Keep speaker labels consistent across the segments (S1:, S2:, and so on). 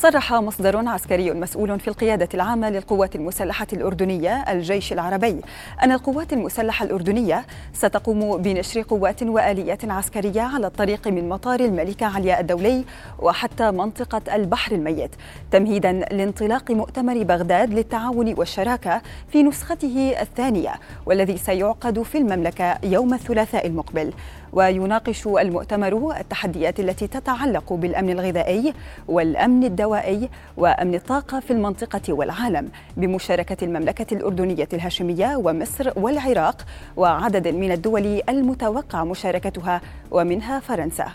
S1: صرح مصدر عسكري مسؤول في القيادة العامة للقوات المسلحة الأردنية الجيش العربي أن القوات المسلحة الأردنية ستقوم بنشر قوات وآليات عسكرية على الطريق من مطار الملكة علياء الدولي وحتى منطقة البحر الميت تمهيدا لانطلاق مؤتمر بغداد للتعاون والشراكة في نسخته الثانية والذي سيعقد في المملكة يوم الثلاثاء المقبل. ويناقش المؤتمر التحديات التي تتعلق بالأمن الغذائي والأمن الدوائي وأمن الطاقة في المنطقة والعالم بمشاركة المملكة الأردنية الهاشمية ومصر والعراق وعدد من الدول المتوقع مشاركتها ومنها فرنسا.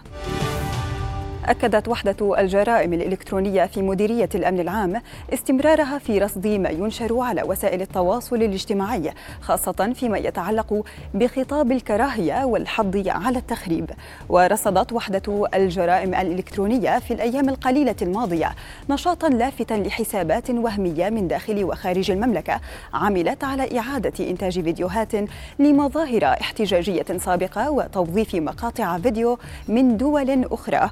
S1: أكدت وحدة الجرائم الإلكترونية في مديرية الأمن العام استمرارها في رصد ما ينشر على وسائل التواصل الاجتماعي خاصة فيما يتعلق بخطاب الكراهية والحض على التخريب. ورصدت وحدة الجرائم الإلكترونية في الأيام القليلة الماضية نشاطا لافتا لحسابات وهمية من داخل وخارج المملكة عملت على إعادة إنتاج فيديوهات لمظاهر احتجاجية سابقة وتوظيف مقاطع فيديو من دول أخرى.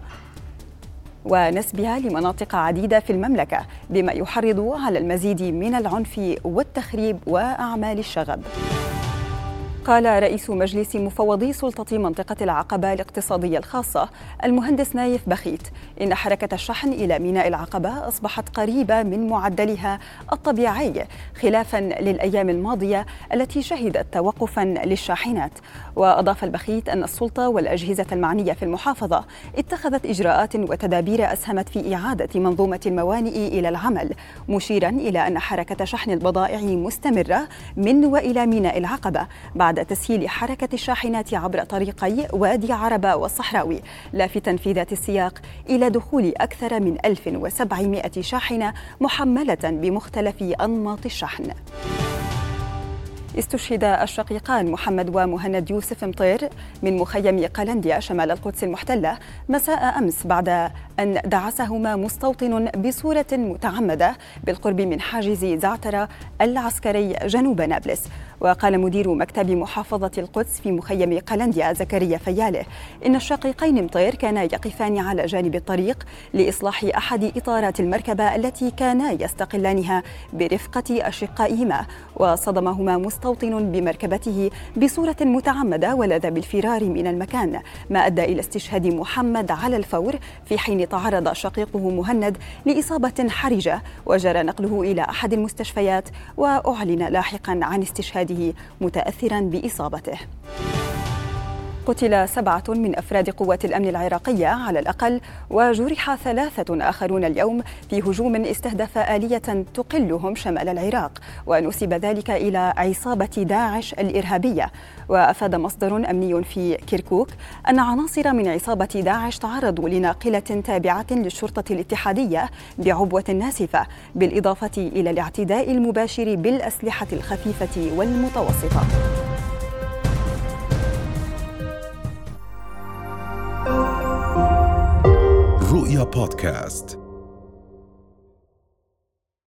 S1: ونسبها لمناطق عديدة في المملكة بما يحرض على المزيد من العنف والتخريب وأعمال الشغب. قال رئيس مجلس مفوضي سلطة منطقة العقبة الاقتصادية الخاصة المهندس نايف بخيت. إن حركة الشحن إلى ميناء العقبة أصبحت قريبة من معدلها الطبيعي خلافا للأيام الماضية التي شهدت توقفا للشاحنات. وأضاف البخيت أن السلطة والأجهزة المعنية في المحافظة اتخذت إجراءات وتدابير أسهمت في إعادة منظومة الموانئ إلى العمل مشيرا إلى أن حركة شحن البضائع مستمرة من وإلى ميناء العقبة بعد بعد تسهيل حركة الشاحنات عبر طريقي وادي عربة والصحراوي لافتا في ذات السياق إلى دخول أكثر من 1700 شاحنة محملة بمختلف أنماط الشحن. استشهد الشقيقان محمد ومهند يوسف مطير من مخيم قلنديا شمال القدس المحتلة مساء أمس بعد أن دعسهما مستوطن بصورة متعمدة بالقرب من حاجز زعترة العسكري جنوب نابلس وقال مدير مكتب محافظة القدس في مخيم قلنديا زكريا فياله إن الشقيقين مطير كانا يقفان على جانب الطريق لإصلاح أحد إطارات المركبة التي كانا يستقلانها برفقة أشقائهما وصدمهما مستوطن بمركبته بصورة متعمدة ولذ بالفرار من المكان ما أدى إلى استشهاد محمد على الفور في حين تعرض شقيقه مهند لإصابة حرجة وجرى نقله إلى أحد المستشفيات وأعلن لاحقا عن استشهاده متأثرا بإصابته. قتل سبعة من أفراد قوات الأمن العراقية على الأقل وجرح ثلاثة آخرون اليوم في هجوم استهدف آلية تقلهم شمال العراق ونسب ذلك إلى عصابة داعش الإرهابية. وأفاد مصدر أمني في كيركوك أن عناصر من عصابة داعش تعرضوا لناقلة تابعة للشرطة الاتحادية بعبوة ناسفة بالإضافة إلى الاعتداء المباشر بالأسلحة الخفيفة والمتوسطة.
S2: رؤيا بودكاست